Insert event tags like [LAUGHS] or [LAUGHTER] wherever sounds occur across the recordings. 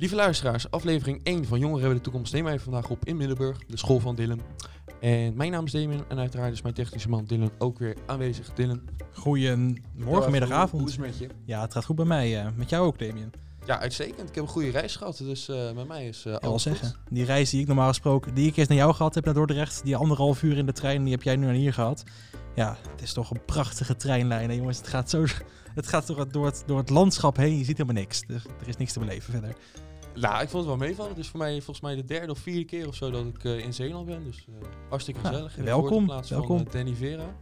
Lieve luisteraars, aflevering 1 van Jongeren hebben de toekomst nemen wij vandaag op in Middelburg, de school van Dylan. En mijn naam is Damien en uiteraard is mijn technische man Dylan ook weer aanwezig. Dylan. Goedemorgen, middag, Hoe is het met je? Ja, het gaat goed bij mij. eh, met jou ook, Damien. Ja, uitstekend. Ik heb een goede reis gehad, dus eh met mij is Ik wil wel alles zeggen. goed. Die reis die ik normaal gesproken, die ik eerst naar jou gehad heb naar Dordrecht, die anderhalf uur in de trein, die heb jij nu naar hier gehad. Ja, het is toch een prachtige treinlijn, hè, jongens. Het gaat zo, [LAUGHS] het gaat door het, door, het, door het landschap heen. Je ziet helemaal niks. Dus er is niks te beleven verder. Nou, ik vond het wel meevallen. Het is voor mij volgens mij de derde of vierde keer of zo dat ik eh, in Zeeland ben. Dus eh, hartstikke Nou, gezellig. In de welkom, geboorteplaats welkom. Van, eh, Danny Vera.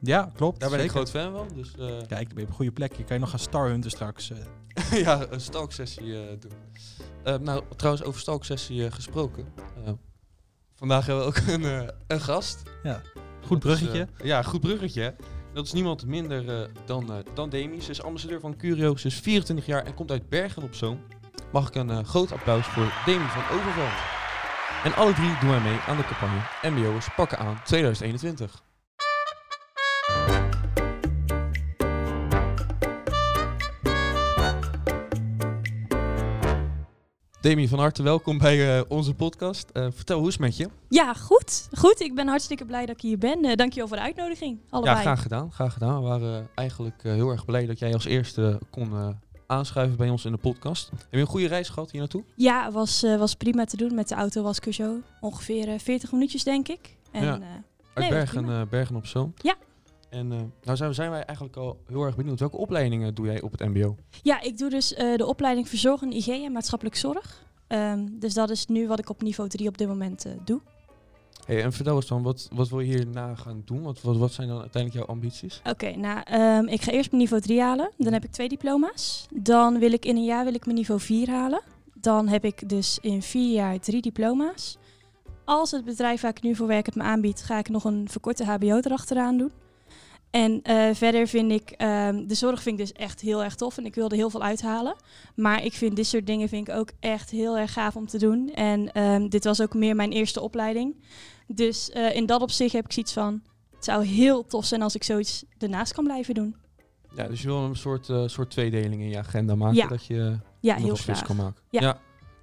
Ja, klopt. Daar ben ik groot fan van. Dus Kijk, dan ben je op een goede plek. Je kan je nog gaan starhunten straks. [LAUGHS] ja, een stalksessie doen. Nou, trouwens, over stalksessie gesproken. Vandaag hebben we ook [LAUGHS] een, een gast. goed Dat is, bruggetje. ja, goed bruggetje. Dat is niemand minder dan, eh dan Demi. Ze is ambassadeur van Curio. Ze is 24 jaar en komt uit Bergen op Zoom. Mag ik een eh, groot applaus voor Demi van Overveld. En alle drie doen wij mee aan de campagne MBO's pakken aan 2021. Demi, van harte welkom bij eh, onze podcast. Eh, vertel, hoe is het met je? Ja, goed. Goed, ik ben hartstikke blij dat ik hier ben. Eh dankjewel voor de uitnodiging, allebei. Ja, graag gedaan. Graag gedaan. We waren eigenlijk heel erg blij dat jij als eerste kon aanschuiven bij ons in de podcast. Heb je een goede reis gehad hier naartoe? Ja, was, eh, was prima te doen. Met de auto was ik zo ongeveer eh, 40 minuutjes, denk ik. En, Ja. eh, Uit Nee, Bergen, Bergen op Zoom. Ja. En nou zijn, zijn wij eigenlijk al heel erg benieuwd. Welke opleidingen doe jij op het mbo? ja, ik doe dus de opleiding Verzorg en IG en Maatschappelijk Zorg. Ehm, dus dat is nu wat ik op niveau 3 op dit moment doe. Hey, en vertel eens dan, wat, wat wil je hierna gaan doen? Wat, wat, wat zijn dan uiteindelijk jouw ambities? Oké, nou, ehm, ik ga eerst mijn niveau 3 halen. Dan heb ik twee diploma's. Dan wil ik in een jaar wil ik mijn niveau 4 halen. Dan heb ik dus in vier jaar drie diploma's. Als het bedrijf waar ik nu voor werk het me aanbiedt, ga ik nog een verkorte HBO erachteraan doen. En eh, verder vind ik, ehm, de zorg vind ik dus echt heel erg tof en ik wil er heel veel uithalen. Maar ik vind dit soort dingen vind ik ook echt heel erg gaaf om te doen. En ehm, dit was ook meer mijn eerste opleiding. Dus eh, in dat opzicht heb ik zoiets van, het zou heel tof zijn als ik zoiets ernaast kan blijven doen. Ja, dus je wil een soort, eh, soort tweedeling in je agenda maken. Ja. Dat je Ja, heel kan maken. Ja.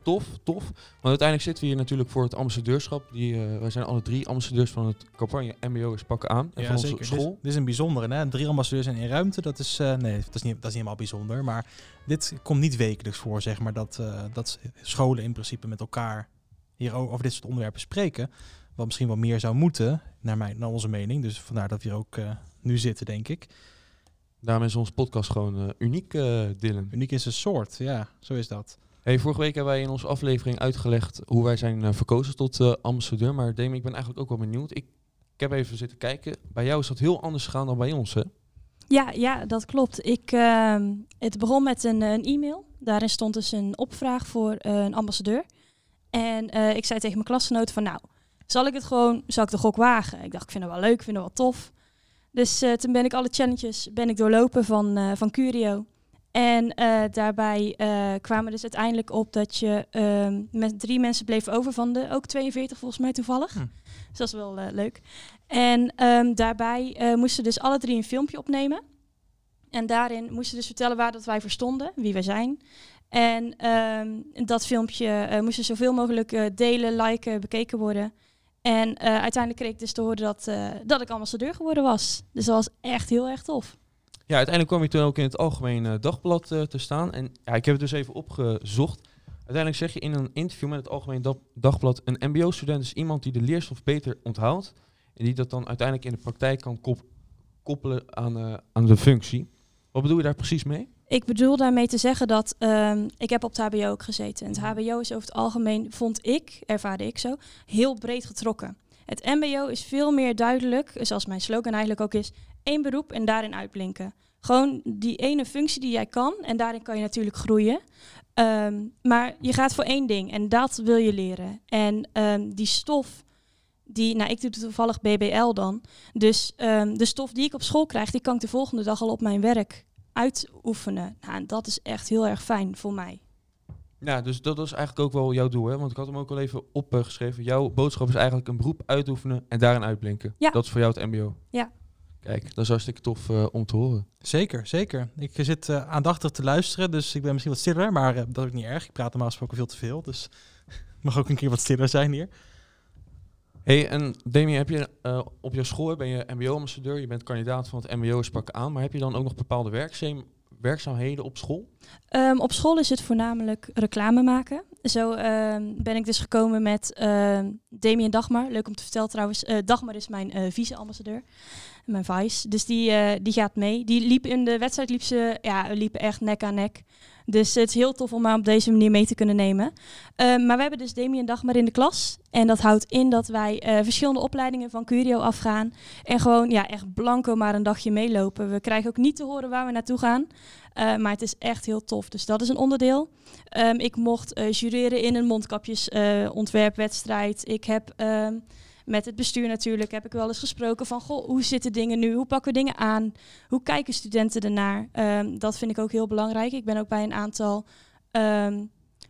Tof, tof. Want uiteindelijk zitten we hier natuurlijk voor het ambassadeurschap. Die, eh, wij zijn alle drie ambassadeurs van het campagne MBO is pakken aan. En van onze Dit, is- school. dit is een bijzondere, hè? Drie ambassadeurs in één ruimte, dat is, eh, nee, dat is, niet, dat is niet helemaal bijzonder. Maar dit komt niet wekelijks voor, zeg maar, dat, eh, dat scholen in principe met elkaar hier over dit soort onderwerpen spreken. Wat misschien wel meer zou moeten, naar, mijn, naar onze mening. Dus vandaar dat we hier ook nu zitten, denk ik. Daarom is onze podcast gewoon uniek, Dylan. Uniek in zijn soort, ja, zo is dat. Hey, vorige week hebben wij in onze aflevering uitgelegd hoe wij zijn eh, verkozen tot eh, ambassadeur. Maar Demi, ik ben eigenlijk ook wel benieuwd. Ik, ik heb even zitten kijken. Bij jou is dat heel anders gegaan dan bij ons, hè? Ja, ja, dat klopt. Ik, ehm, het begon met een, een e-mail. Daarin stond dus een opvraag voor eh, een ambassadeur. En eh, ik zei tegen mijn klasgenoten van nou, zal ik het gewoon, zal ik de gok wagen? Ik dacht, ik vind het wel leuk, ik vind het wel tof. Dus eh, toen ben ik alle challenges ben ik doorlopen van, eh, van Curio. En eh, daarbij eh, kwamen we dus uiteindelijk op dat je ehm, met drie mensen bleef over van de, ook 42 volgens mij toevallig. Hm. Dus dat is wel eh, leuk. En ehm, daarbij moesten dus alle drie een filmpje opnemen. En daarin moesten dus vertellen waar dat wij voor stonden, wie wij zijn. En ehm, dat filmpje eh, moest zoveel mogelijk delen, liken, bekeken worden. En uiteindelijk kreeg ik dus te horen dat, dat ik ambassadeur geworden was. Dus dat was echt heel erg tof. Ja, uiteindelijk kwam je toen ook in het Algemeen eh, Dagblad eh, te staan. En ja, ik heb het dus even opgezocht. Uiteindelijk zeg je in een interview met het Algemeen Dag- Dagblad... een mbo-student is iemand die de leerstof beter onthoudt... en die dat dan uiteindelijk in de praktijk kan kop- koppelen aan, eh, aan de functie. Wat bedoel je daar precies mee? Ik bedoel daarmee te zeggen dat ehm, ik heb op het HBO ook gezeten. En het HBO is over het algemeen, vond ik, ervaarde ik zo, heel breed getrokken. Het MBO is veel meer duidelijk, zoals mijn slogan eigenlijk ook is, één beroep en daarin uitblinken. Gewoon die ene functie die jij kan en daarin kan je natuurlijk groeien. Ehm, maar je gaat voor één ding en dat wil je leren. En ehm, die stof, die, nou ik doe toevallig BBL dan. Dus ehm, de stof die ik op school krijg, die kan ik de volgende dag al op mijn werk uitoefenen. Nou, en dat is echt heel erg fijn voor mij. Ja, dus dat was eigenlijk ook wel jouw doel, hè? Want ik had hem ook al even opgeschreven. jouw boodschap is eigenlijk een beroep uitoefenen en daarin uitblinken. Ja. Dat is voor jou het mbo. Ja. Kijk, dat is hartstikke tof uh, om te horen. Zeker, zeker. Ik zit uh, aandachtig te luisteren, dus ik ben misschien wat stiller, maar uh, dat is ook niet erg. Ik praat normaal gesproken veel te veel, dus [LAUGHS] mag ook een keer wat stiller zijn hier. Hey, en Demi, heb je op je school ben je MBO-ambassadeur, je bent kandidaat van het MBO, sprak aan, maar heb je dan ook nog bepaalde werkzaamheden op school? Um, op school is het voornamelijk reclame maken. Zo um, ben ik dus gekomen met uh, Damien Dagmar. Leuk om te vertellen trouwens. Uh, Dagmar is mijn uh, vice-ambassadeur. Mijn vice. Dus die, uh, die gaat mee. Die liep in de wedstrijd liep ze, ja, liepen echt nek aan nek. Dus het is heel tof om haar op deze manier mee te kunnen nemen. Um, maar we hebben dus Damien Dagmar in de klas. En dat houdt in dat wij verschillende opleidingen van Curio afgaan. En gewoon ja, echt blanco maar een dagje meelopen. We krijgen ook niet te horen waar we naartoe gaan. Uh, maar het is echt heel tof. Dus dat is een onderdeel. Um, ik mocht jureren in een mondkapjesontwerpwedstrijd. Ik heb um, met het bestuur natuurlijk heb ik wel eens gesproken van goh, hoe zitten dingen nu? Hoe pakken we dingen aan? Hoe kijken studenten ernaar? Um, dat vind ik ook heel belangrijk. Ik ben ook bij een aantal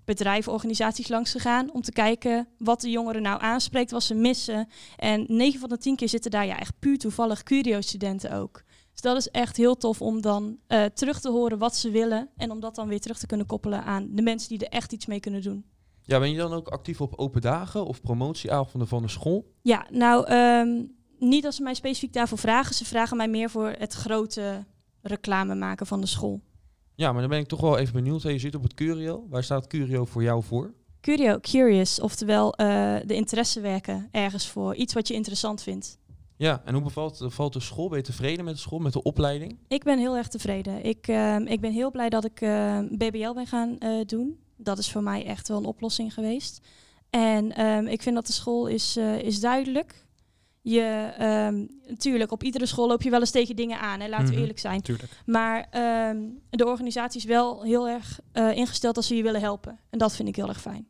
bedrijven, organisaties langs gegaan om te kijken wat de jongeren nou aanspreekt, wat ze missen. En 9 van de 10 keer zitten daar ja echt puur toevallig curio-studenten ook. Dus dat is echt heel tof om dan uh, terug te horen wat ze willen. En om dat dan weer terug te kunnen koppelen aan de mensen die er echt iets mee kunnen doen. Ja, ben je dan ook actief op open dagen of promotieavonden van de school? Ja, nou, um, niet als ze mij specifiek daarvoor vragen. Ze vragen mij meer voor het grote reclame maken van de school. Ja, maar dan ben ik toch wel even benieuwd. Je zit op het Curio. Waar staat Curio voor jou voor? Curio, curious, oftewel uh, de interesse werken ergens voor. Iets wat je interessant vindt. Ja, en hoe bevalt, valt de school? Ben je tevreden met de school, met de opleiding? Ik ben heel erg tevreden. Ik, uh, ik ben heel blij dat ik uh, BBL ben gaan uh, doen. Dat is voor mij echt wel een oplossing geweest. En um, ik vind dat de school is, is duidelijk. Je, um, natuurlijk, op iedere school loop je wel eens tegen dingen aan, hè, laten we Mhm, eerlijk zijn. Tuurlijk. Maar ehm, de organisatie is wel heel erg eh, ingesteld als ze je willen helpen. En dat vind ik heel erg fijn.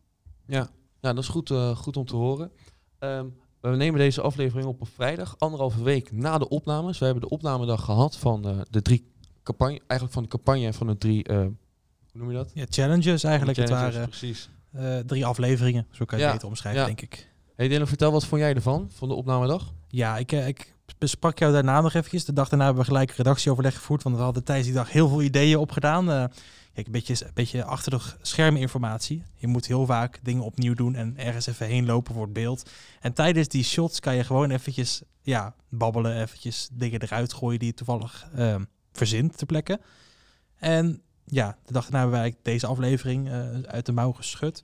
Ja, ja dat is goed, eh, goed om te horen. Ehm, we nemen deze aflevering op op vrijdag, anderhalve week na de opnames. We hebben de opnamedag gehad van eh, de drie campagne, eigenlijk van de campagne en van de drie, eh, hoe noem je dat? Ja, challenges eigenlijk. Het Challenges, waren Precies. eh, drie afleveringen, zo kan je het beter omschrijven, denk ik. Hey Dylan, vertel wat vond jij ervan, van de opnamedag? Ja, ik, eh, ik besprak jou daarna nog eventjes. De dag daarna hebben we gelijk redactieoverleg gevoerd, want we hadden tijdens die dag heel veel ideeën opgedaan. Eh kijk, een beetje, een beetje achter de schermen informatie. Je moet heel vaak dingen opnieuw doen en ergens even heen lopen voor het beeld. En tijdens die shots kan je gewoon eventjes ja, babbelen, eventjes dingen eruit gooien die je toevallig eh, verzint ter plekke. En ja, de dag daarna hebben wij deze aflevering eh, uit de mouw geschud.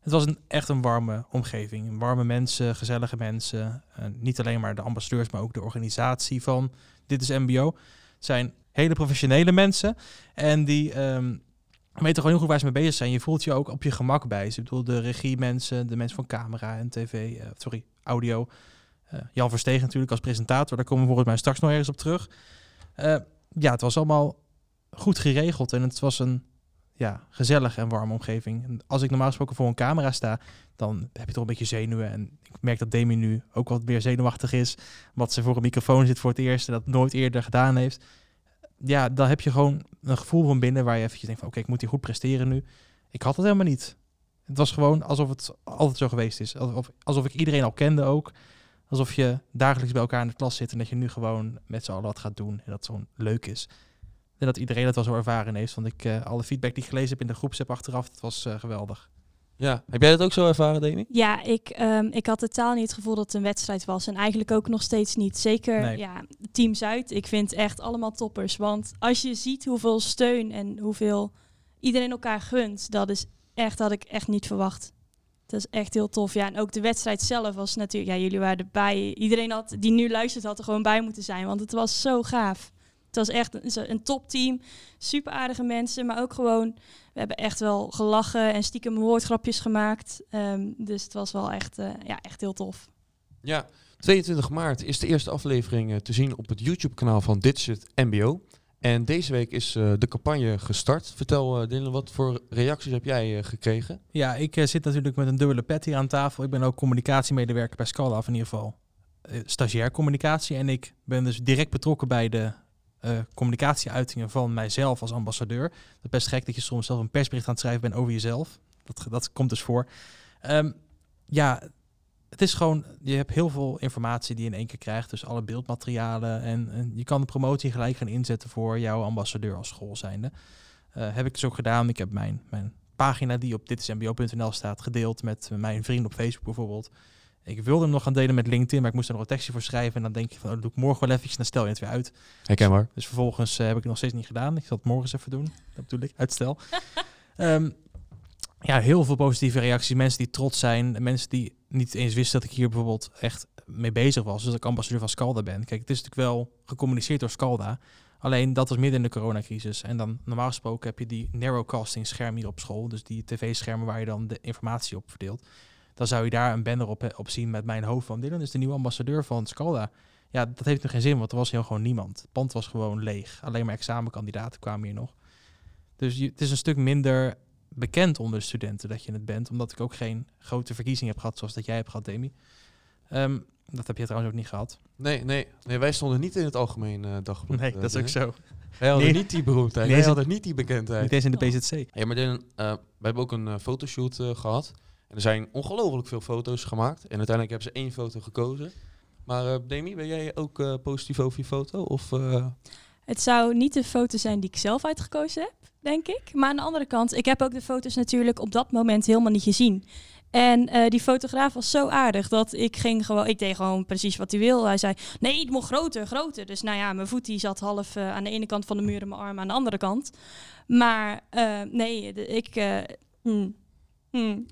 Het was een, echt een warme omgeving. Warme mensen, gezellige mensen. Eh, niet alleen maar de ambassadeurs, maar ook de organisatie van Dit is MBO. Het zijn hele professionele mensen. En die ehm, weten gewoon heel goed waar ze mee bezig zijn. Je voelt je ook op je gemak bij ze. Ik bedoel, de regie mensen, de mensen van camera en tv, eh, sorry, audio. Jan Verstegen natuurlijk als presentator. Daar komen we volgens mij straks nog ergens op terug. Ja, het was allemaal goed geregeld. En het was een ja, gezellige en warme omgeving. En als ik normaal gesproken voor een camera sta, dan heb je toch een beetje zenuwen. En ik merk dat Demi nu ook wat meer zenuwachtig is. Wat ze voor een microfoon zit voor het eerst en dat nooit eerder gedaan heeft. Ja, dan heb je gewoon een gevoel van binnen waar je eventjes denkt van oké, ik moet hier goed presteren nu. Ik had het helemaal niet. Het was gewoon alsof het altijd zo geweest is. Alsof, alsof ik iedereen al kende ook. Alsof je dagelijks bij elkaar in de klas zit en dat je nu gewoon met z'n allen wat gaat doen. En dat gewoon leuk is. En dat iedereen het wel zo ervaren heeft. Want ik, eh, alle feedback die ik gelezen heb in de groepsapp achteraf, dat was eh, geweldig. Ja, heb jij dat ook zo ervaren, Demi? Ja, ik, ehm, ik had totaal niet het gevoel dat het een wedstrijd was. En eigenlijk ook nog steeds niet. Zeker Nee. ja, Team Zuid. Ik vind echt allemaal toppers. Want als je ziet hoeveel steun en hoeveel iedereen elkaar gunt, dat is echt, had ik echt niet verwacht. Dat is echt heel tof. Ja, en ook de wedstrijd zelf was natuurlijk, ja, jullie waren erbij. Iedereen had, die nu luistert had er gewoon bij moeten zijn, want het was zo gaaf. Het was echt een, een topteam, super aardige mensen, maar ook gewoon, we hebben echt wel gelachen en stiekem woordgrapjes gemaakt. Ehm, dus het was wel echt, eh, ja, echt heel tof. Ja, 22 maart is de eerste aflevering eh, te zien op het YouTube-kanaal van Dit is het MBO. En deze week is eh, de campagne gestart. Vertel, eh Dylan, wat voor reacties heb jij eh, gekregen? Ja, ik eh, zit natuurlijk met een dubbele pet hier aan tafel. Ik ben ook communicatiemedewerker bij Scala, of in ieder geval eh, stagiair communicatie. En ik ben dus direct betrokken bij de eh, communicatieuitingen van mijzelf als ambassadeur. Het is best gek dat je soms zelf een persbericht aan het schrijven bent over jezelf. Dat, dat komt dus voor. Ehm, ja, het is gewoon, je hebt heel veel informatie die je in één keer krijgt. Dus alle beeldmaterialen. En, en je kan de promotie gelijk gaan inzetten voor jouw ambassadeur als school zijnde. Eh, heb ik dus ook gedaan. Ik heb mijn, mijn pagina die op ditismbo.nl staat gedeeld met mijn vrienden op Facebook bijvoorbeeld. Ik wilde hem nog gaan delen met LinkedIn, maar ik moest er nog een tekstje voor schrijven. En dan denk je van, oh, dat doe ik morgen wel eventjes, dan stel je het weer uit. Herkenbaar. Dus vervolgens eh, heb ik het nog steeds niet gedaan. Ik zal het morgen eens even doen. Dat bedoel ik, uitstel. [LAUGHS] Ehm, ja, heel veel positieve reacties. Mensen die trots zijn. Mensen die niet eens wisten dat ik hier bijvoorbeeld echt mee bezig was. Dus dat ik ambassadeur van Scalda ben. Kijk, het is natuurlijk wel gecommuniceerd door Scalda. Alleen dat was midden in de coronacrisis. En dan normaal gesproken heb je die narrowcasting scherm hier op school. Dus die tv-schermen waar je dan de informatie op verdeelt. Dan zou je daar een banner op, op zien met mijn hoofd van Dylan is de nieuwe ambassadeur van Scalda. Ja, dat heeft nog geen zin, want er was heel gewoon niemand. Het pand was gewoon leeg. Alleen maar examenkandidaten kwamen hier nog. Dus je, het is een stuk minder bekend onder de studenten dat je het bent. Omdat ik ook geen grote verkiezing heb gehad zoals dat jij hebt gehad, Demi. Ehm, dat heb je trouwens ook niet gehad. Nee, nee, nee, wij stonden niet in het algemeen uh, dagblad. Nee, dat is ook zo. Wij hadden Nee. niet die beroemdheid. Nee, wij hadden niet die bekendheid. Niet eens in de PZC. Ja, maar Dylan, eh, we hebben ook een eh, fotoshoot eh, gehad. Er zijn ongelooflijk veel foto's gemaakt. En uiteindelijk hebben ze één foto gekozen. Maar eh, Demi, ben jij ook eh, positief over je foto? Of, eh, Het zou niet de foto zijn die ik zelf uitgekozen heb, denk ik. Maar aan de andere kant, ik heb ook de foto's natuurlijk op dat moment helemaal niet gezien. En die fotograaf was zo aardig dat ik ging gewoon, ik deed gewoon precies wat hij wil. Hij zei, nee, het moet groter, groter. Dus nou ja, mijn voet die zat half aan de ene kant van de muur en mijn arm aan de andere kant. Maar nee, ik, hmm, hmm.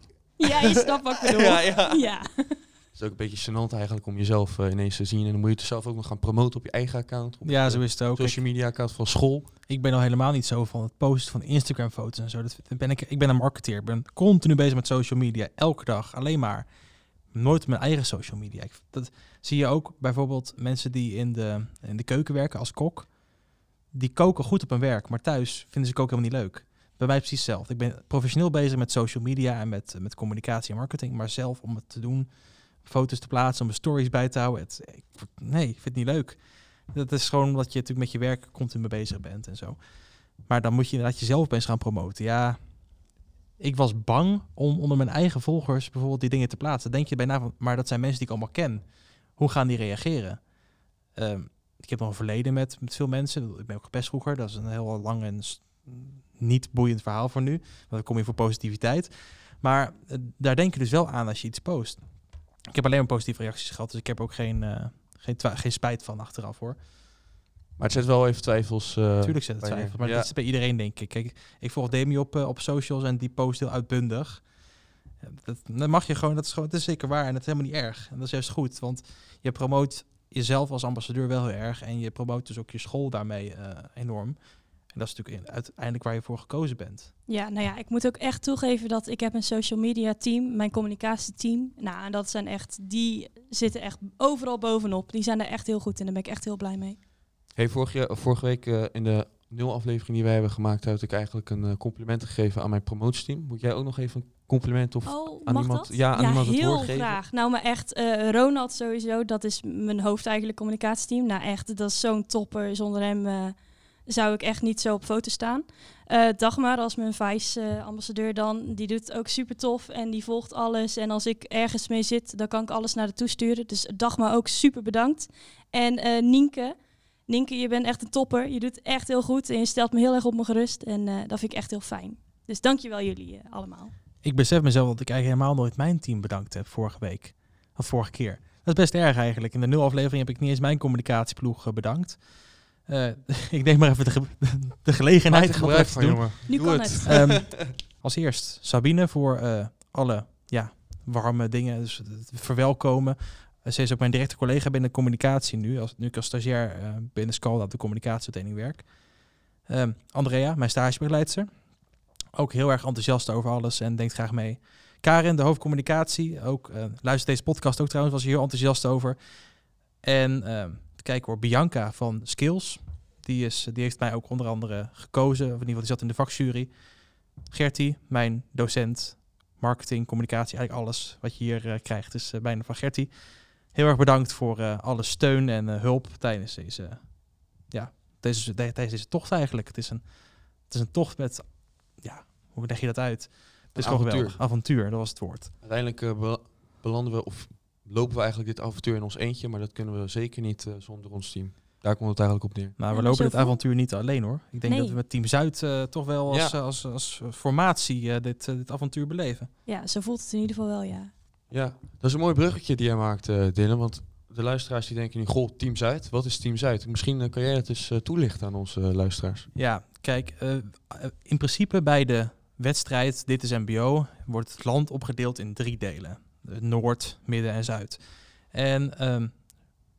[LAUGHS] ja, je snapt wat ik bedoel. Ja, ja. ja. Het is ook een beetje gênant eigenlijk om jezelf eh, ineens te zien. En dan moet je het zelf ook nog gaan promoten op je eigen account. Op Ja, zo is het ook. Social media account van school. ik ben al helemaal niet zo van het posten van Instagram foto's en zo. Dat ben ik, ik ben een marketeer. Ik ben continu bezig met social media. Elke dag. Alleen maar. Nooit op mijn eigen social media. Ik, dat zie je ook bijvoorbeeld mensen die in de, in de keuken werken als kok. Die koken goed op hun werk. Maar thuis vinden ze koken helemaal niet leuk. Bij mij precies hetzelfde. Ik ben professioneel bezig met social media en met, met communicatie en marketing. Maar zelf om het te doen, foto's te plaatsen, om mijn stories bij te houden. Het, ik, nee, ik vind het niet leuk. Dat is gewoon omdat je natuurlijk met je werk continu bezig bent en zo. Maar dan moet je inderdaad jezelf opeens gaan promoten. Ja, ik was bang om onder mijn eigen volgers bijvoorbeeld die dingen te plaatsen. Denk je bijna van, maar dat zijn mensen die ik allemaal ken. Hoe gaan die reageren? Ehm, ik heb nog een verleden met, met veel mensen. Ik ben ook gepest vroeger. Dat is een heel lang en niet boeiend verhaal voor nu. Want dan kom je voor positiviteit. Maar eh, daar denk je dus wel aan als je iets post. Ik heb alleen maar positieve reacties gehad. Dus ik heb ook geen, eh, geen, geen spijt van achteraf hoor. Maar het zet wel even twijfels. eh, Tuurlijk zit het twijfels, maar Ja. dat is bij iedereen denk ik. Kijk, ik volg Demi op, op socials en die post heel uitbundig. Dat, dat mag je gewoon, dat is gewoon, dat is zeker waar en dat is helemaal niet erg. En dat is juist goed, want je promoot jezelf als ambassadeur wel heel erg en je promoot dus ook je school daarmee enorm. En dat is natuurlijk in- uiteindelijk waar je voor gekozen bent. Ja, nou ja, ik moet ook echt toegeven dat ik heb een social media team, mijn communicatieteam. Nou, en dat zijn echt, die zitten echt overal bovenop. Die zijn er echt heel goed in. Daar ben ik echt heel blij mee. Hey, vorige, vorige week eh, in de nul aflevering die wij hebben gemaakt, had ik eigenlijk een eh, compliment gegeven aan mijn promotieteam. Moet jij ook nog even een compliment of Oh, aan mag iemand- dat? ja, aan iemand het heel woord geven? graag. Nou, maar echt, eh, Ronald sowieso, dat is mijn hoofd eigenlijk communicatieteam. Nou echt, dat is zo'n topper. Zonder hem eh, zou ik echt niet zo op foto staan. Eh, Dagmar als mijn vice-ambassadeur dan, die doet ook super tof en die volgt alles. En als ik ergens mee zit, dan kan ik alles naar de toe sturen. Dus Dagmar ook super bedankt. En eh, Nienke, je bent echt een topper. Je doet echt heel goed en je stelt me heel erg op me gerust. En eh, dat vind ik echt heel fijn. Dus dankjewel jullie eh, allemaal. Ik besef mezelf dat ik eigenlijk helemaal nooit mijn team bedankt heb vorige week. Of vorige keer. Dat is best erg eigenlijk. In de nul aflevering heb ik niet eens mijn communicatieploeg eh, bedankt. Eh, [LAUGHS] ik neem maar even de, ge- [LAUGHS] de gelegenheid om gebruik te van, doen. jongen. Nu Doe kan het. het. Ehm, [LAUGHS] als eerst Sabine voor eh, alle ja, warme dingen, dus het verwelkomen. Eh, ze is ook mijn directe collega binnen communicatie nu, als, nu ik als stagiair eh, binnen Scalda op de communicatietraining werk. Ehm, Andrea, mijn stagebegeleidster. Ook heel erg enthousiast over alles en denkt graag mee. Karin, de hoofdcommunicatie, ook eh, luistert deze podcast ook trouwens, was hier heel enthousiast over. En ehm kijk hoor, Bianca van Skills, die, is, die heeft mij ook onder andere gekozen, of in ieder geval die zat in de vakjury. Gertie, mijn docent, marketing, communicatie, eigenlijk alles wat je hier eh, krijgt is eh, bijna van Gertie. Heel erg bedankt voor eh, alle steun en eh, hulp tijdens deze, ja, deze, de- tijdens deze tocht eigenlijk. Het is een, het is een tocht met, ja, hoe leg je dat uit? Het is gewoon avontuur. geweldig. Avontuur, dat was het woord. Uiteindelijk eh, be- belanden we, of lopen we eigenlijk dit avontuur in ons eentje, maar dat kunnen we zeker niet eh, zonder ons team. Daar komt het eigenlijk op neer. Nou, Ja, we maar lopen dit voel- avontuur niet alleen hoor. Ik denk Nee. dat we met Team Zuid eh, toch wel als, Ja. als, als, formatie eh, dit, dit avontuur beleven. Ja, zo voelt het in ieder geval wel, ja. Ja, dat is een mooi bruggetje die jij maakt, eh Dylan. Want de luisteraars die denken nu, goh, Team Zuid, wat is Team Zuid? Misschien kan jij het eens toelichten aan onze luisteraars. Ja, kijk, in principe bij de wedstrijd Dit is MBO wordt het land opgedeeld in drie delen. Noord, Midden en Zuid. En ehm,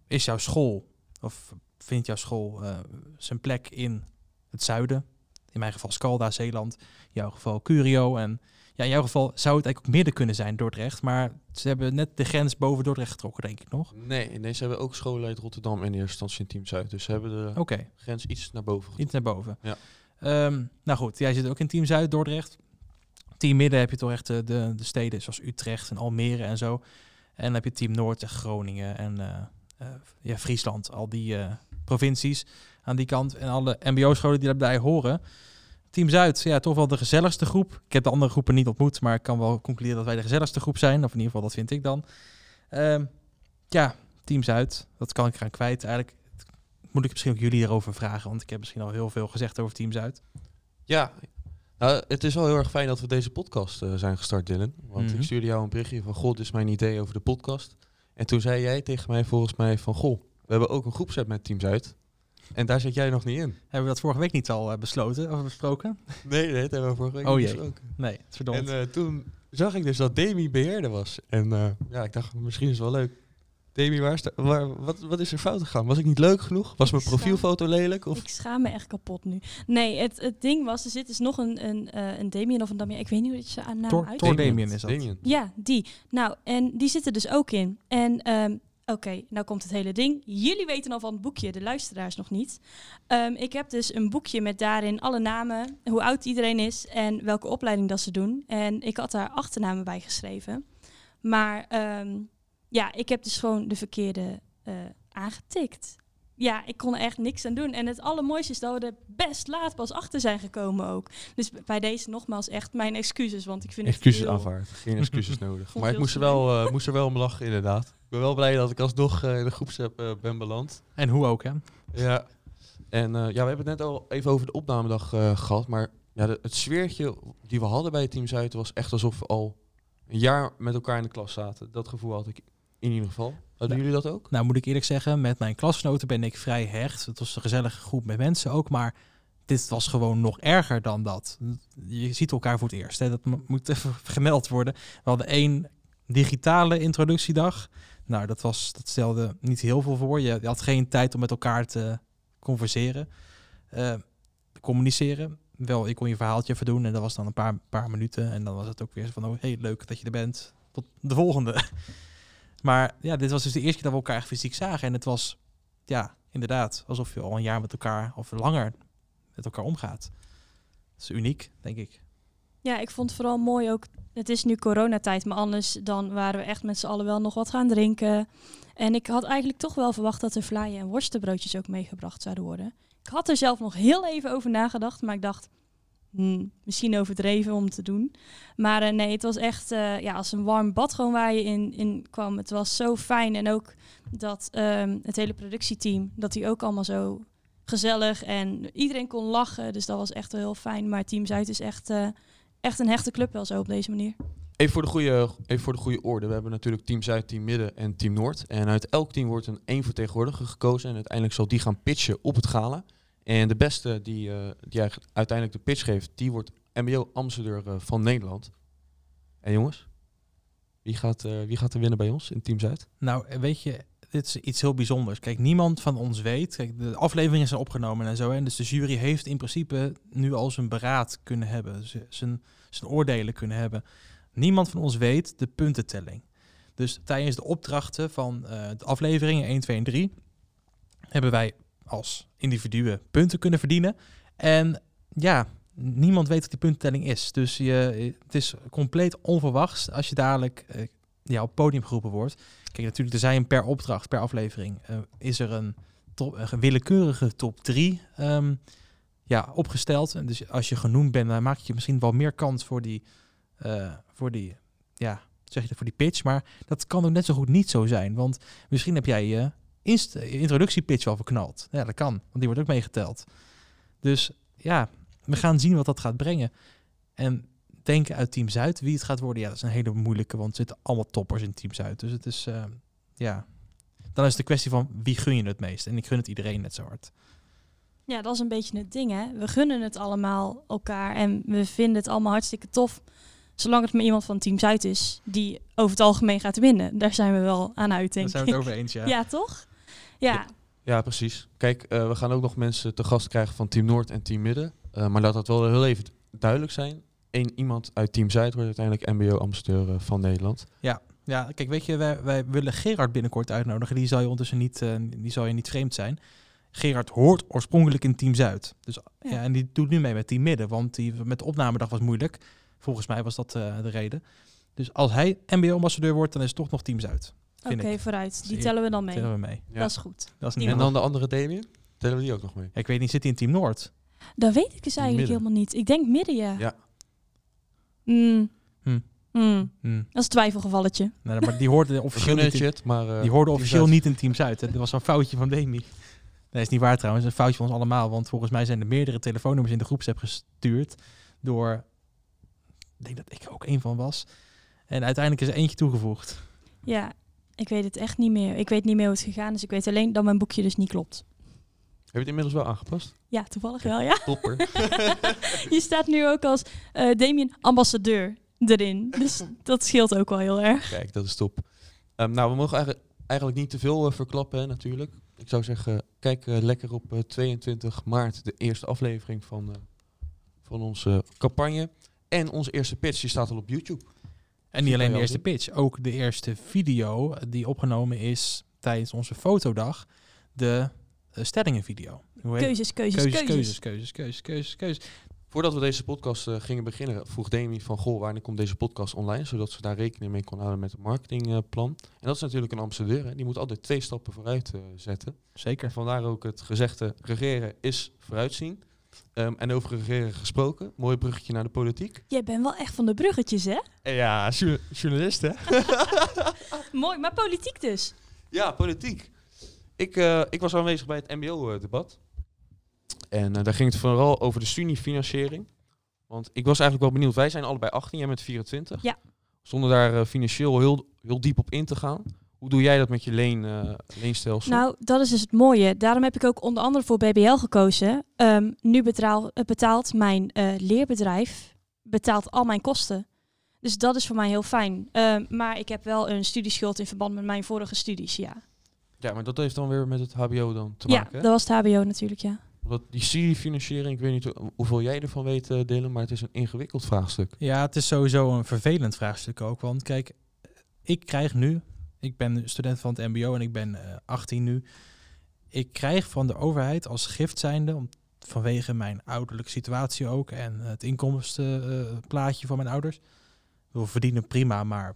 is jouw school, of vindt jouw school eh, zijn plek in het zuiden? In mijn geval Scalda, Zeeland. In jouw geval Curio. En ja, in jouw geval zou het eigenlijk ook midden kunnen zijn, Dordrecht. Maar ze hebben net de grens boven Dordrecht getrokken, denk ik nog. Nee, nee, ze hebben ook scholen uit Rotterdam in eerste instantie in Team Zuid. Dus ze hebben de grens iets naar boven getrokken. Iets naar boven. Ja. Ehm, nou goed, jij zit ook in Team Zuid, Dordrecht. Team Midden heb je toch echt de, de, de steden zoals Utrecht en Almere en zo. En dan heb je Team Noord en Groningen en eh, eh, ja, Friesland. Al die eh, provincies aan die kant. En alle mbo-scholen die daarbij horen. Team Zuid, ja, toch wel de gezelligste groep. Ik heb de andere groepen niet ontmoet, maar ik kan wel concluderen dat wij de gezelligste groep zijn. Of in ieder geval, dat vind ik dan. Ehm, ja, Team Zuid, dat kan ik eraan kwijt. Eigenlijk moet ik misschien ook jullie erover vragen, want ik heb misschien al heel veel gezegd over Team Zuid. Ja, nou, het is wel heel erg fijn dat we deze podcast eh, zijn gestart, Dylan. Want Mhm. ik stuurde jou een berichtje van, goh, dit is mijn idee over de podcast. En toen zei jij tegen mij volgens mij van, goh, we hebben ook een groepset met Team Zuid. En daar zit jij nog niet in. Hebben we dat vorige week niet al eh, besloten of besproken? [LAUGHS] Nee, nee, dat hebben we vorige week Oh niet jee. besproken. Nee, verdomd. En eh, toen zag ik dus dat Demi beheerder was. En ja, ik dacht, misschien is het wel leuk. Demi, waar waar, wat, wat is er fout gegaan? Was ik niet leuk genoeg? Was mijn profielfoto lelijk? Of? Ik schaam me echt kapot nu. Nee, het, het ding was, er zit dus nog een, een, eh, een Damien of een Damien. Ik weet niet hoe je ze aan naam uit. Thor Damien is dat. Damien. Ja, die. Nou, en die zitten dus ook in. En ehm, oké, nou komt het hele ding. Jullie weten al van het boekje, de luisteraars nog niet. Ehm, ik heb dus een boekje met daarin alle namen, hoe oud iedereen is en welke opleiding dat ze doen. En ik had daar achternamen bij geschreven. Maar ehm, ja, ik heb dus gewoon de verkeerde eh, aangetikt. Ja, ik kon er echt niks aan doen. En het allermooiste is dat we er best laat pas achter zijn gekomen ook. Dus bij deze nogmaals echt mijn excuses, want ik vind Excuses het heel... aanvaard. Geen excuses [LAUGHS] nodig. Maar ik moest er, wel, eh, moest er wel om lachen, inderdaad. Ik ben wel blij dat ik alsnog eh, in de groepsapp eh, ben beland. En hoe ook, hè? Ja. En eh, ja, we hebben het net al even over de opnamedag eh, gehad. Maar ja, de- het sfeertje die we hadden bij Team Zuid was echt alsof we al een jaar met elkaar in de klas zaten. Dat gevoel had ik in ieder geval. Hadden Ja. jullie dat ook? Nou, moet ik eerlijk zeggen, met mijn klasgenoten ben ik vrij hecht. Het was een gezellige groep met mensen ook, maar dit was gewoon nog erger dan dat. Je ziet elkaar voor het eerst. Hè. Dat mo- moet even [LAUGHS] gemeld worden. We hadden één digitale introductiedag. Nou, dat, was, dat stelde niet heel veel voor. Je, had geen tijd om met elkaar te converseren, eh, communiceren. Wel, ik kon je verhaaltje even doen en dat was dan een paar, paar minuten. En dan was het ook weer van, oh, hey, leuk dat je er bent. Tot de volgende. [LAUGHS] Maar ja, dit was dus de eerste keer dat we elkaar fysiek zagen. En het was, ja, inderdaad, alsof je al een jaar met elkaar, of langer, met elkaar omgaat. Dat is uniek, denk ik. Ja, ik vond het vooral mooi ook. Het is nu coronatijd, maar anders dan waren we echt met z'n allen wel nog wat gaan drinken. En ik had eigenlijk toch wel verwacht dat er vlaaien en worstenbroodjes ook meegebracht zouden worden. Ik had er zelf nog heel even over nagedacht, maar ik dacht, misschien overdreven om te doen. Maar eh, nee, het was echt eh, ja, als een warm bad gewoon waar je in, in kwam. Het was zo fijn en ook dat ehm, het hele productieteam, dat die ook allemaal zo gezellig en iedereen kon lachen. Dus dat was echt wel heel fijn. Maar Team Zuid is echt... eh, echt een hechte club wel zo op deze manier. Even voor, de goede, even voor de goede orde. We hebben natuurlijk Team Zuid, Team Midden en Team Noord. En uit elk team wordt een één vertegenwoordiger gekozen. En uiteindelijk zal die gaan pitchen op het gala. En de beste die, eh, die uiteindelijk de pitch geeft, die wordt MBO-ambassadeur eh, van Nederland. En jongens, wie gaat, eh, wie gaat er winnen bij ons in Team Zuid? Nou, weet je, dit is iets heel bijzonders. Kijk, niemand van ons weet. Kijk, de afleveringen zijn opgenomen en zo. En dus de jury heeft in principe nu al zijn beraad kunnen hebben. Zijn, zijn oordelen kunnen hebben. Niemand van ons weet de puntentelling. Dus tijdens de opdrachten van de afleveringen 1, 2 en 3 hebben wij als individuen punten kunnen verdienen. En ja, niemand weet wat die puntentelling is. Dus je, het is compleet onverwachts als je dadelijk eh, ja, op podium geroepen wordt. Kijk, natuurlijk, er zijn per opdracht, per aflevering, eh, is er een, willekeurige top 3 ja, opgesteld. En dus als je genoemd bent, dan maak je misschien wel meer kans voor die, eh, voor die ja, zeg je voor die pitch, maar dat kan ook net zo goed niet zo zijn. Want misschien heb jij je introductiepitch wel verknald. Ja, dat kan, want die wordt ook meegeteld. Dus ja, we gaan zien wat dat gaat brengen. En denken uit Team Zuid, wie het gaat worden, ja, dat is een hele moeilijke, want er zitten allemaal toppers in Team Zuid. Dus het is, eh, ja, dan is het de kwestie van wie gun je het meest. En ik gun het iedereen net zo hard. Ja, dat is een beetje het ding, hè. We gunnen het allemaal elkaar en we vinden het allemaal hartstikke tof. Zolang het maar iemand van Team Zuid is die over het algemeen gaat winnen. Daar zijn we wel aan uit, denk Daar zijn we het over eens, ja. Ja, toch? Ja, Ja, precies. Kijk, eh, we gaan ook nog mensen te gast krijgen van Team Noord en Team Midden. Eh, maar laat dat wel heel even duidelijk zijn. Eén iemand uit Team Zuid wordt uiteindelijk MBO-ambassadeur eh, van Nederland. Ja, kijk, weet je, wij, wij willen Gerard binnenkort uitnodigen. Die zal je ondertussen niet, eh, die zal je niet vreemd zijn. Gerard hoort oorspronkelijk in Team Zuid. Dus, ja. Ja. en die doet nu mee met Team Midden, want die met de opnamedag was moeilijk. Volgens mij was dat eh, de reden. Dus als hij MBO-ambassadeur wordt, dan is het toch nog Team Zuid. Oké, vooruit. Die tellen we dan mee. Tellen we mee. Ja. Dat is goed. Dat is niet En dan de andere Damien? Tellen we die ook nog mee? Ja, ik weet niet, zit hij in Team Noord? Dat weet ik dus eigenlijk Midden. helemaal niet. Ik denk midden, ja. Ja. Mm. Hm. Mm. Hm. Dat is een twijfelgevalletje. Nee, maar die hoorde [LAUGHS] officieel niet in, maar... eh, die hoorde Team officieel Zuid. niet in Team Zuid. hè. Dat was zo'n foutje van Demi. Nee, is niet waar trouwens. Een foutje van ons allemaal. Want volgens mij zijn er meerdere telefoonnummers in de groepsapp gestuurd. Door, ik denk dat ik er ook een van was. En uiteindelijk is er eentje toegevoegd. Ja, ik weet het echt niet meer. Ik weet niet meer hoe het gegaan is. Ik weet alleen dat mijn boekje dus niet klopt. Heb je het inmiddels wel aangepast? Ja, toevallig wel, ja. Topper. [LAUGHS] Je staat nu ook als eh Damien ambassadeur erin. Dus dat scheelt ook wel heel erg. Kijk, dat is top. Ehm, nou, we mogen eigenlijk, eigenlijk niet te veel eh, verklappen, hè, natuurlijk. Ik zou zeggen, kijk eh, lekker op eh, 22 maart de eerste aflevering van, van onze campagne. En onze eerste pitch, die staat al op YouTube. En niet alleen de eerste pitch. Ook de eerste video die opgenomen is tijdens onze fotodag. De uh, stellingenvideo. Hoe heet- Keuzes, keuzes, keuzes, keuzes. keuzes, keuzes, keuzes, keuzes, keuzes. Voordat we deze podcast eh, gingen beginnen, vroeg Demi van, goh, wanneer komt deze podcast online? Zodat ze daar rekening mee kon houden met het marketingplan. en dat is natuurlijk een ambassadeur, hè. die moet altijd twee stappen vooruit eh, zetten. En Zeker. vandaar ook het gezegde, regeren is vooruitzien. Ehm, en over regeren gesproken, mooi bruggetje naar de politiek. Jij bent wel echt van de bruggetjes, hè? Ja, journalist hè? [LAUGHS] Mooi, maar politiek dus. Ja, politiek. Ik, eh, ik was aanwezig bij het MBO-debat. En eh, daar ging het vooral over de studiefinanciering. Want ik was eigenlijk wel benieuwd. Wij zijn allebei 18, jij bent 24. Ja. Zonder daar eh, financieel heel, heel diep op in te gaan. Hoe doe jij dat met je leen, eh, leenstelsel? Nou, dat is dus het mooie. Daarom heb ik ook onder andere voor BBL gekozen. Ehm, nu betaal, eh, betaalt mijn eh, leerbedrijf betaalt al mijn kosten. Dus dat is voor mij heel fijn. Ehm, maar ik heb wel een studieschuld in verband met mijn vorige studies, ja. Ja, maar dat heeft dan weer met het HBO dan te Ja, maken. hè? dat was het HBO natuurlijk, ja. Want die studiefinanciering, ik weet niet hoe- hoeveel jij ervan weet, Dylan, maar het is een ingewikkeld vraagstuk. Ja, het is sowieso een vervelend vraagstuk ook. Want kijk, ik krijg nu, ik ben student van het MBO en ik ben eh, 18 nu. Ik krijg van de overheid als gift zijnde, vanwege mijn ouderlijke situatie ook en het inkomstenplaatje van mijn ouders. We verdienen prima, maar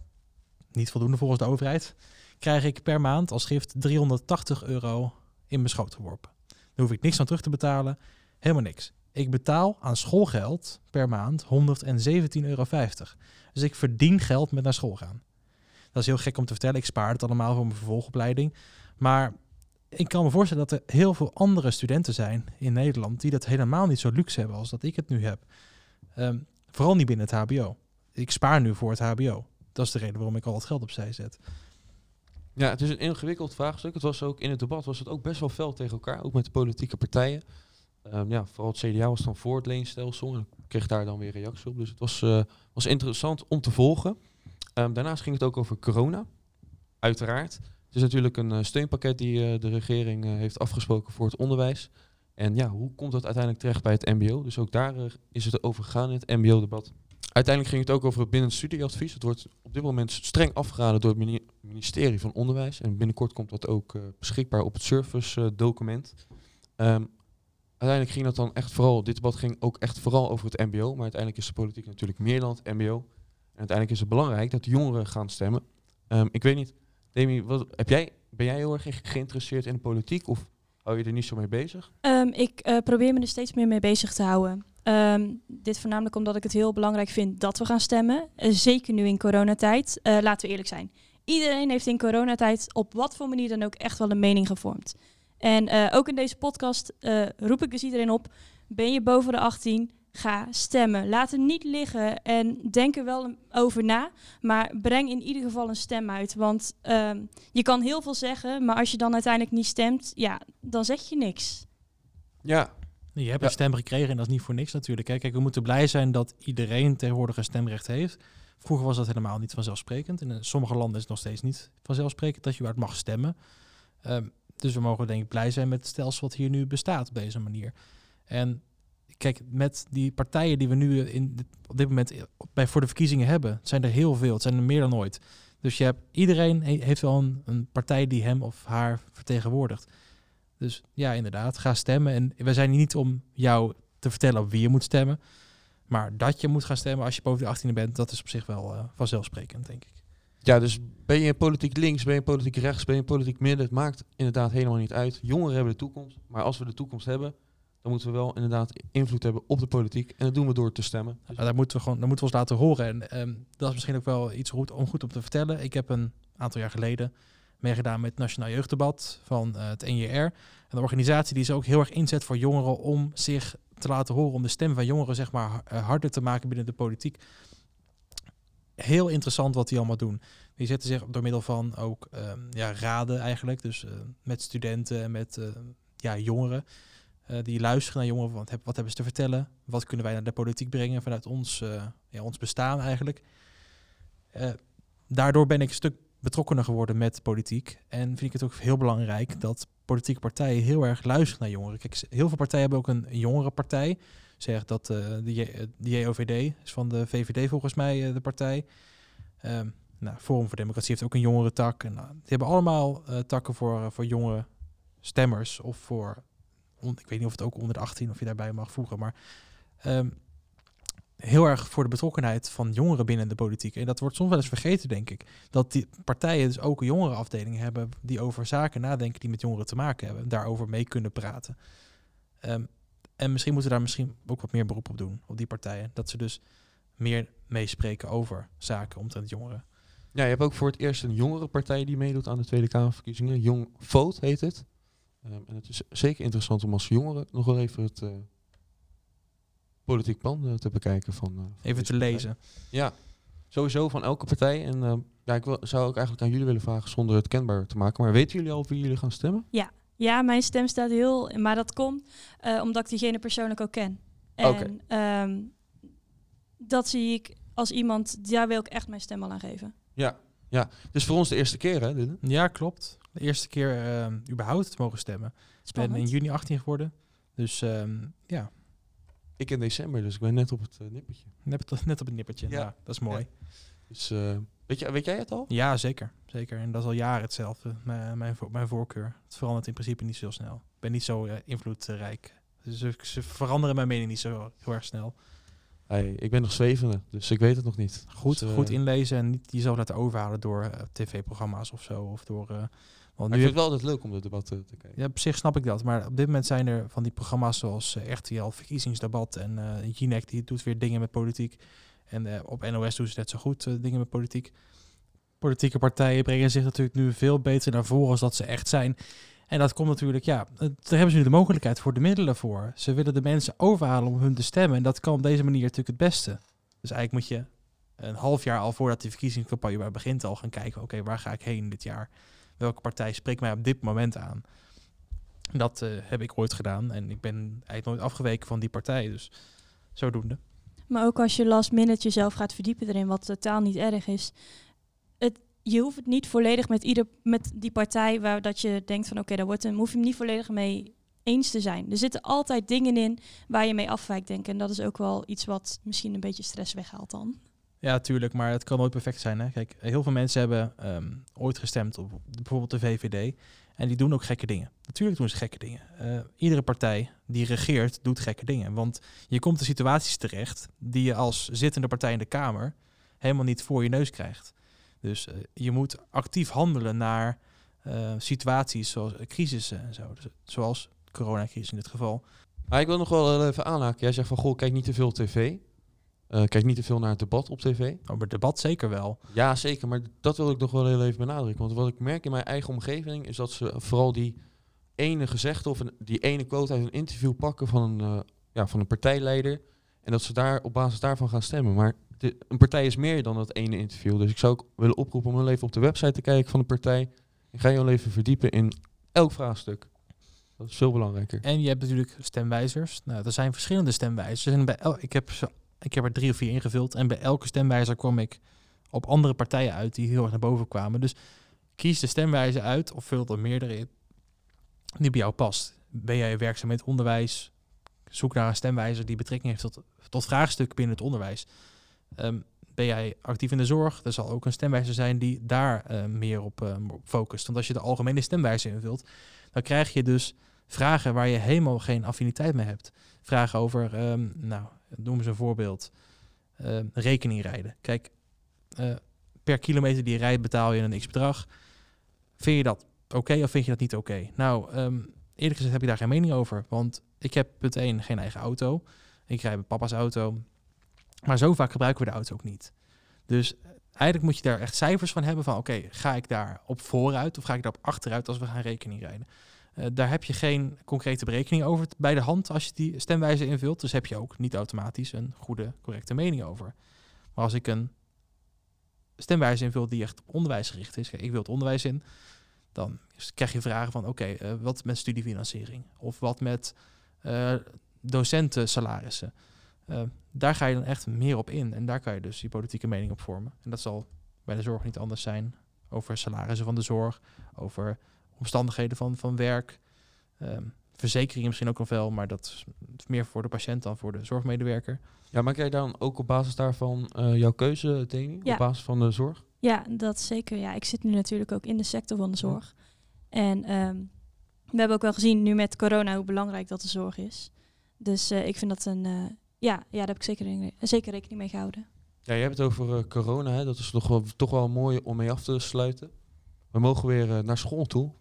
niet voldoende volgens de overheid. Krijg ik per maand als gift 380 euro in mijn schoot geworpen. Daar hoef ik niks aan terug te betalen, helemaal niks. Ik betaal aan schoolgeld per maand 117,50 euro. Dus ik verdien geld met naar school gaan. Dat is heel gek om te vertellen. Ik spaar het allemaal voor mijn vervolgopleiding. Maar ik kan me voorstellen dat er heel veel andere studenten zijn in Nederland die dat helemaal niet zo luxe hebben als dat ik het nu heb. Ehm, vooral niet binnen het HBO. Ik spaar nu voor het HBO. Dat is de reden waarom ik al het geld opzij zet. Ja, het is een ingewikkeld vraagstuk. Het was ook in het debat was het ook best wel fel tegen elkaar, ook met de politieke partijen. Ehm, ja, vooral het CDA was dan voor het leenstelsel en kreeg daar dan weer reactie op. Dus het was, eh, was interessant om te volgen. Ehm, daarnaast ging het ook over corona, uiteraard. Het is natuurlijk een eh, steunpakket die eh, de regering eh, heeft afgesproken voor het onderwijs. En ja, hoe komt dat uiteindelijk terecht bij het MBO? Dus ook daar is het over gegaan in het MBO-debat. Uiteindelijk ging het ook over het bindend studieadvies. Het wordt op dit moment streng afgeraden door het mini- ministerie van Onderwijs. En binnenkort komt dat ook beschikbaar op het service-document. Ehm, uiteindelijk ging dat dan echt vooral, dit debat ging ook echt vooral over het MBO. Maar uiteindelijk is de politiek natuurlijk meer dan het MBO. Uiteindelijk is het belangrijk dat jongeren gaan stemmen. Ehm, ik weet niet, Demi, wat, heb jij, ben jij heel erg ge- geïnteresseerd in de politiek? Of hou je er niet zo mee bezig? Ehm, ik eh, probeer me er steeds meer mee bezig te houden. Ehm, dit voornamelijk omdat ik het heel belangrijk vind dat we gaan stemmen. Eh, zeker nu in coronatijd. Eh laten we eerlijk zijn. Iedereen heeft in coronatijd op wat voor manier dan ook echt wel een mening gevormd. En ook in deze podcast roep ik dus iedereen op. Ben je boven de 18? Ga stemmen. Laat het niet liggen en denk er wel over na. Maar breng in ieder geval een stem uit. Want ehm, je kan heel veel zeggen, maar als je dan uiteindelijk niet stemt, ja, dan zeg je niks. Ja, Je hebt Ja. een stem gekregen en dat is niet voor niks natuurlijk. Hè. Kijk, we moeten blij zijn dat iedereen tegenwoordig een stemrecht heeft. Vroeger was dat helemaal niet vanzelfsprekend. In eh, sommige landen is het nog steeds niet vanzelfsprekend dat je uit mag stemmen. Ehm, dus we mogen denk ik blij zijn met het stelsel wat hier nu bestaat op deze manier. En kijk, met die partijen die we nu in op dit moment bij, voor de verkiezingen hebben, zijn er heel veel. Het zijn er meer dan ooit. Dus je hebt, iedereen he- heeft wel een, een partij die hem of haar vertegenwoordigt. Dus ja, inderdaad, ga stemmen. En wij zijn hier niet om jou te vertellen op wie je moet stemmen. Maar dat je moet gaan stemmen als je boven de 18e bent, dat is op zich wel eh, vanzelfsprekend, denk ik. Ja, dus ben je politiek links, ben je politiek rechts, ben je politiek midden, het maakt inderdaad helemaal niet uit. Jongeren hebben de toekomst, maar als we de toekomst hebben, dan moeten we wel inderdaad invloed hebben op de politiek. En dat doen we door te stemmen. Dus daar moeten we gewoon, daar moeten we ons laten horen. En ehm, dat is misschien ook wel iets om goed om te vertellen. Ik heb een aantal jaar geleden meegedaan met het Nationaal Jeugddebat van eh, het NJR. Een organisatie die zich ook heel erg inzet voor jongeren om zich te laten horen, om de stem van jongeren zeg maar eh, harder te maken binnen de politiek. Heel interessant wat die allemaal doen. Die zetten zich door middel van ook ehm, ja, raden eigenlijk, dus eh, met studenten en met ja, jongeren. Eh, die luisteren naar jongeren, wat, wat hebben ze te vertellen? Wat kunnen wij naar de politiek brengen vanuit ons, eh, ja, ons bestaan eigenlijk? Eh, daardoor ben ik een stuk betrokkener geworden met politiek. En vind ik het ook heel belangrijk dat politieke partijen heel erg luisteren naar jongeren. Kijk, heel veel partijen hebben ook een jongerenpartij. Zeg dat de, JOVD is van de VVD volgens mij de partij. Ehm, nou, Forum voor Democratie heeft ook een jongerentak. En, nou, die hebben allemaal takken voor, voor stemmers of voor ik weet niet of het ook onder de 18 of je daarbij mag voegen, maar ehm, heel erg voor de betrokkenheid van jongeren binnen de politiek. En dat wordt soms wel eens vergeten, denk ik. Dat die partijen dus ook jongerenafdelingen hebben die over zaken nadenken die met jongeren te maken hebben. Daarover mee kunnen praten. Ehm, en misschien moeten daar misschien ook wat meer beroep op doen, op die partijen. Dat ze dus meer meespreken over zaken omtrent jongeren. Ja, je hebt ook voor het eerst een jongerenpartij die meedoet aan de Tweede Kamerverkiezingen. Jong Vote heet het. Ehm, en het is zeker interessant om als jongeren nog wel even het eh, politiek plan eh, te bekijken. Van, eh, van Even te partij. lezen. Ja, sowieso van elke partij. En ehm, ja, ik wil, zou ook eigenlijk aan jullie willen vragen zonder het kenbaar te maken. Maar weten jullie al op wie jullie gaan stemmen? Ja, mijn stem staat heel, maar dat komt eh, omdat ik diegene persoonlijk ook ken. En Oké. ehm, dat zie ik als iemand, daar wil ik echt mijn stem al aan geven. Ja, ja. Dus voor ons de eerste keer, hè, Dylan? Ja, klopt. De eerste keer ehm, überhaupt te mogen stemmen. Ik ben in juni 18 geworden. Dus ehm, ja, Ik in december, dus ik ben net op het eh, nippertje. net, op- net op het nippertje. Ja. Ja. dat is mooi. Dus eh, weet, je, weet jij het al? Ja, zeker. Zeker. En dat is al jaren hetzelfde. Mijn, mijn, vo- mijn voorkeur. Het verandert in principe niet zo snel. Ik ben niet zo eh, invloedrijk. Dus ze, ze veranderen mijn mening niet zo heel erg snel. Hey, ik ben nog zwevende, dus ik weet het nog niet. Goed, Dus, goed inlezen en niet jezelf laten overhalen door tv-programma's of zo. Of door, eh, want Maar nu ik vind het wel altijd leuk om de debatten te kijken. Ja, op zich snap ik dat. Maar op dit moment zijn er van die programma's zoals eh, RTL Verkiezingsdebat en eh Jinek die doet weer dingen met politiek. En eh, op NOS doen ze net zo goed eh, dingen met politiek. Politieke partijen brengen zich natuurlijk nu veel beter naar voren als dat ze echt zijn. En dat komt natuurlijk, ja, eh, daar hebben ze nu de mogelijkheid voor, de middelen voor. Ze willen de mensen overhalen om hun te stemmen. En dat kan op deze manier natuurlijk het beste. Dus eigenlijk moet je een half jaar al voordat die verkiezingscampagne begint al gaan kijken, oké, waar ga ik heen dit jaar? Welke partij spreekt mij op dit moment aan? Dat eh, heb ik ooit gedaan en ik ben eigenlijk nooit afgeweken van die partij. Dus zodoende. Maar ook als je last minute jezelf gaat verdiepen erin, wat totaal niet erg is. Het, je hoeft het niet volledig met, ieder, met die partij waar dat je denkt van oké, daar wordt hem, hoef je hem niet volledig mee eens te zijn. Er zitten altijd dingen in waar je mee afwijkt, denk ik. En dat is ook wel iets wat misschien een beetje stress weghaalt dan. Ja, tuurlijk, maar het kan nooit perfect zijn. Hè? Kijk, heel veel mensen hebben ehm, ooit gestemd op bijvoorbeeld de VVD. En die doen ook gekke dingen. Natuurlijk doen ze gekke dingen. Eh, iedere partij die regeert, doet gekke dingen. Want je komt in situaties terecht die je als zittende partij in de Kamer helemaal niet voor je neus krijgt. Dus eh, je moet actief handelen naar eh, situaties zoals crisissen en zo. Dus, zoals coronacrisis in dit geval. Maar ik wil nog wel even aanhaken. Jij zegt van, goh, kijk niet te veel tv. Eh, kijk niet te veel naar het debat op tv. Over het debat zeker wel. Ja, zeker. Maar dat wil ik nog wel heel even benadrukken. Want wat ik merk in mijn eigen omgeving is dat ze vooral die ene gezegde of een, die ene quote uit een interview pakken van een, eh, ja, van een partijleider. En dat ze daar op basis daarvan gaan stemmen. Maar de, een partij is meer dan dat ene interview. Dus ik zou ook willen oproepen om heel even op de website te kijken van de partij. En ga je wel even verdiepen in elk vraagstuk. Dat is veel belangrijker. En je hebt natuurlijk stemwijzers. Nou, er zijn verschillende stemwijzers. En bij el- ik, heb ze, ik heb er drie of vier ingevuld. En bij elke stemwijzer kwam ik op andere partijen uit die heel erg naar boven kwamen. Dus kies de stemwijzer uit of vul er meerdere in die bij jou past. Ben jij werkzaam met onderwijs? Zoek naar een stemwijzer die betrekking heeft tot, tot vraagstukken binnen het onderwijs. Ehm, ben jij actief in de zorg? Er zal ook een stemwijzer zijn die daar eh, meer op, eh, op focust. Want als je de algemene stemwijzer invult, dan krijg je dus vragen waar je helemaal geen affiniteit mee hebt. Vragen over, ehm, nou, noem eens een voorbeeld. Ehm, rekening rijden. Kijk, eh, per kilometer die je rijdt betaal je een x-bedrag. Vind je dat oké of vind je dat niet oké? Nou, ehm, eerlijk gezegd heb ik daar geen mening over. Want ik heb punt 1 geen eigen auto. Ik rijd met papa's auto. Maar zo vaak gebruiken we de auto ook niet. Dus eh, eigenlijk moet je daar echt cijfers van hebben van... oké, ga ik daar op vooruit of ga ik daar op achteruit als we gaan rekening rijden? Eh, daar heb je geen concrete berekening over bij de hand als je die stemwijze invult. Dus heb je ook niet automatisch een goede, correcte mening over. Maar als ik een stemwijze invul die echt op onderwijs gericht is, ik wil het onderwijs in, dan krijg je vragen van oké, eh, wat met studiefinanciering? Of wat met eh docentensalarissen? Eh, daar ga je dan echt meer op in. En daar kan je dus je politieke mening op vormen. En dat zal bij de zorg niet anders zijn. Over salarissen van de zorg, over omstandigheden van, van werk. Ehm, verzekeringen misschien ook nog wel, maar dat is meer voor de patiënt dan voor de zorgmedewerker. Ja, maak jij dan ook op basis daarvan eh, jouw keuze, Deni? Ja. Op basis van de zorg? Ja, dat zeker. Ja, ik zit nu natuurlijk ook in de sector van de zorg. En ehm, we hebben ook wel gezien nu met corona hoe belangrijk dat de zorg is. Dus eh, ik vind dat een... eh, ja, ja, daar heb ik zeker, rekening- zeker rekening mee gehouden. Ja, je hebt het over corona. Hè? Dat is toch wel, toch wel mooi om mee af te sluiten. We mogen weer naar school toe.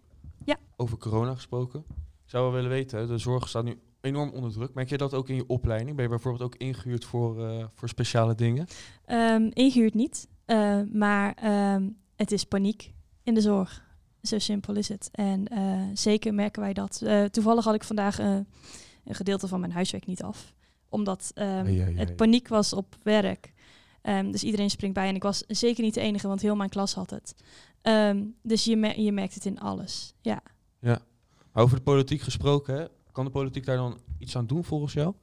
Ja. Over corona gesproken. Zou wel willen weten, de zorg staat nu enorm onder druk. Merk je dat ook in je opleiding? Ben je bijvoorbeeld ook ingehuurd voor, eh, voor speciale dingen? Ehm, ingehuurd niet, eh, maar ehm, het is paniek in de zorg. Zo simpel is het. En eh, zeker merken wij dat. Eh, toevallig had ik vandaag een gedeelte van mijn huiswerk niet af. Omdat ehm, het paniek was op werk. Ehm, dus iedereen springt bij. En ik was zeker niet de enige, want heel mijn klas had het. Ehm, dus je, je merkt het in alles. Ja. Ja. Maar over de politiek gesproken, hè? kan de politiek daar dan iets aan doen volgens jou?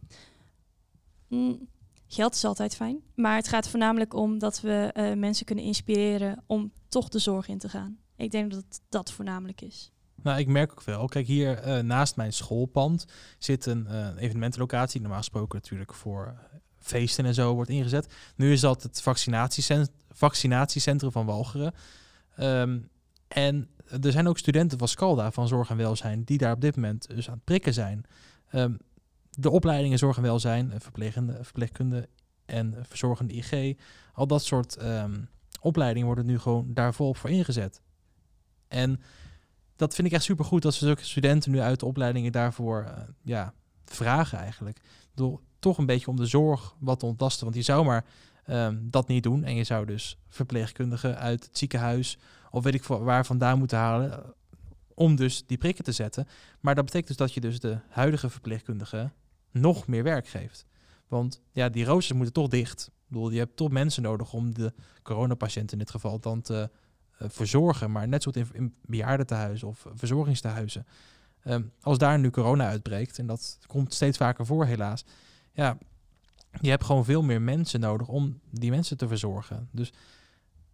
Mm, geld is altijd fijn. Maar het gaat voornamelijk om dat we eh, mensen kunnen inspireren om toch de zorg in te gaan. Ik denk dat dat voornamelijk is. Nou, ik merk ook wel. Kijk, hier eh, naast mijn schoolpand zit een eh, evenementenlocatie. Normaal gesproken natuurlijk voor eh, feesten en zo wordt ingezet. Nu is dat het vaccinatiecent- vaccinatiecentrum van Walcheren. Ehm, en er zijn ook studenten van Scalda van Zorg en Welzijn die daar op dit moment dus aan het prikken zijn. Ehm, de opleidingen Zorg en Welzijn, eh, verplegende, verpleegkunde en verzorgende IG, al dat soort ehm, opleidingen worden nu gewoon daar volop voor ingezet. En dat vind ik echt super goed dat ze zulke studenten nu uit de opleidingen daarvoor eh, ja, vragen eigenlijk. Door toch een beetje om de zorg wat te ontlasten. Want je zou maar ehm, dat niet doen. En je zou dus verpleegkundigen uit het ziekenhuis of weet ik waar vandaan moeten halen. eh, om dus die prikken te zetten. Maar dat betekent dus dat je dus de huidige verpleegkundigen nog meer werk geeft. Want ja, die roosters moeten toch dicht. Ik bedoel, je hebt toch mensen nodig om de coronapatiënt in dit geval dan te eh, verzorgen. Maar net zoals in, in bejaardentehuizen of verzorgingstehuizen. Ehm, als daar nu corona uitbreekt, en dat komt steeds vaker voor helaas. Ja, je hebt gewoon veel meer mensen nodig om die mensen te verzorgen. Dus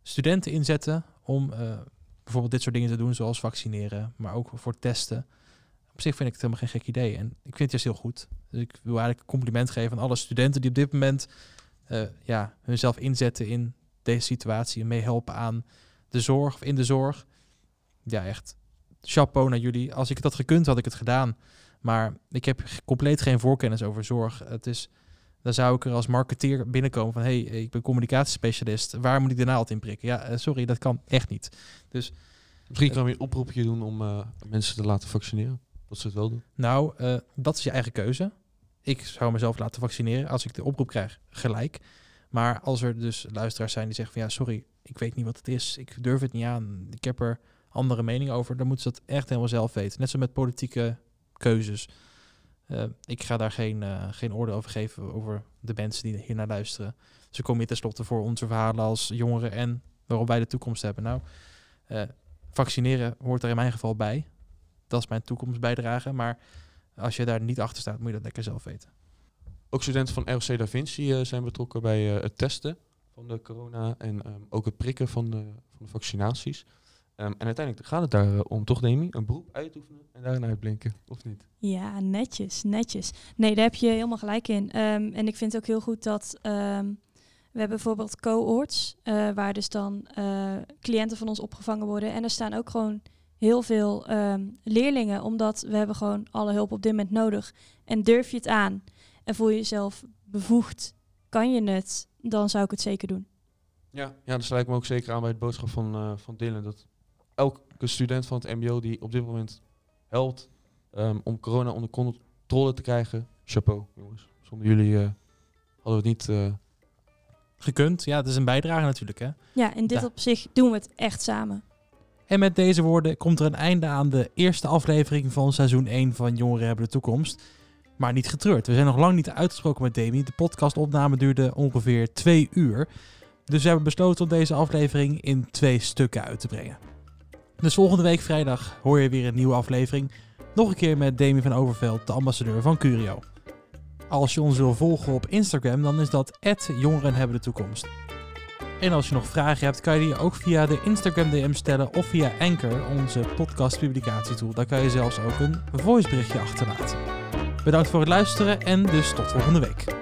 studenten inzetten om eh, bijvoorbeeld dit soort dingen te doen, zoals vaccineren, maar ook voor testen. Op zich vind ik het helemaal geen gek idee. En ik vind het juist heel goed. Dus ik wil eigenlijk een compliment geven aan alle studenten die op dit moment eh, ja, hunzelf inzetten in deze situatie en meehelpen aan de zorg of in de zorg. Ja, echt. Chapeau naar jullie. Als ik het had gekund, had ik het gedaan. Maar ik heb compleet geen voorkennis over zorg. Het is, dan zou ik er als marketeer binnenkomen van... hey, ik ben communicatiespecialist. Waar moet ik de naald in prikken? Ja, eh, sorry, dat kan echt niet. Dus Misschien kan je een oproepje doen om eh, mensen te laten vaccineren. Dat ze het wel doen. Nou, eh, dat is je eigen keuze. Ik zou mezelf laten vaccineren als ik de oproep krijg, gelijk. Maar als er dus luisteraars zijn die zeggen van ja, sorry, ik weet niet wat het is, ik durf het niet aan, ik heb er andere mening over, dan moeten ze dat echt helemaal zelf weten. Net zo met politieke keuzes. Eh, ik ga daar geen, eh, geen oordeel over geven over de mensen die hier naar luisteren. Ze komen hier tenslotte voor onze verhalen als jongeren en waarop wij de toekomst hebben. Nou, eh, vaccineren hoort er in mijn geval bij. Dat is mijn toekomstbijdrage. Maar als je daar niet achter staat, moet je dat lekker zelf weten. Ook studenten van ROC Da Vinci zijn betrokken bij het testen van de corona en ehm, ook het prikken van de, van de vaccinaties. Ehm, en uiteindelijk gaat het daar eh, om, toch Demi, een beroep uitoefenen en daarin uitblinken, of niet? Ja, netjes, netjes. Nee, daar heb je helemaal gelijk in. Ehm, en ik vind het ook heel goed dat ehm, we hebben bijvoorbeeld cohorts, eh, waar dus dan eh, cliënten van ons opgevangen worden. En er staan ook gewoon heel veel leerlingen, omdat we hebben gewoon alle hulp op dit moment nodig. En durf je het aan en voel je jezelf bevoegd, kan je het, dan zou ik het zeker doen. Ja, ja dat sluit ik me ook zeker aan bij het boodschap van, eh, van Dylan. Dat elke student van het mbo die op dit moment helpt ehm, om corona onder controle te krijgen, chapeau jongens. Zonder jullie eh, hadden we het niet... eh, Gekund, ja, het is een bijdrage natuurlijk. Hè? Ja, in dit Ja. opzicht doen we het echt samen. En met deze woorden komt er een einde aan de eerste aflevering van seizoen 1 van Jongeren hebben de toekomst. Maar niet getreurd. We zijn nog lang niet uitgesproken met Demi. De podcastopname duurde ongeveer twee uur. Dus we hebben besloten om deze aflevering in twee stukken uit te brengen. Dus volgende week vrijdag hoor je weer een nieuwe aflevering. Nog een keer met Demi van Overveld, de ambassadeur van Curio. Als je ons wil volgen op Instagram, dan is dat Jongeren hebben de toekomst. En als je nog vragen hebt, kan je die ook via de Instagram DM stellen of via Anchor, onze podcast publicatietool. Daar kan je zelfs ook een voiceberichtje achterlaten. Bedankt voor het luisteren en dus tot volgende week.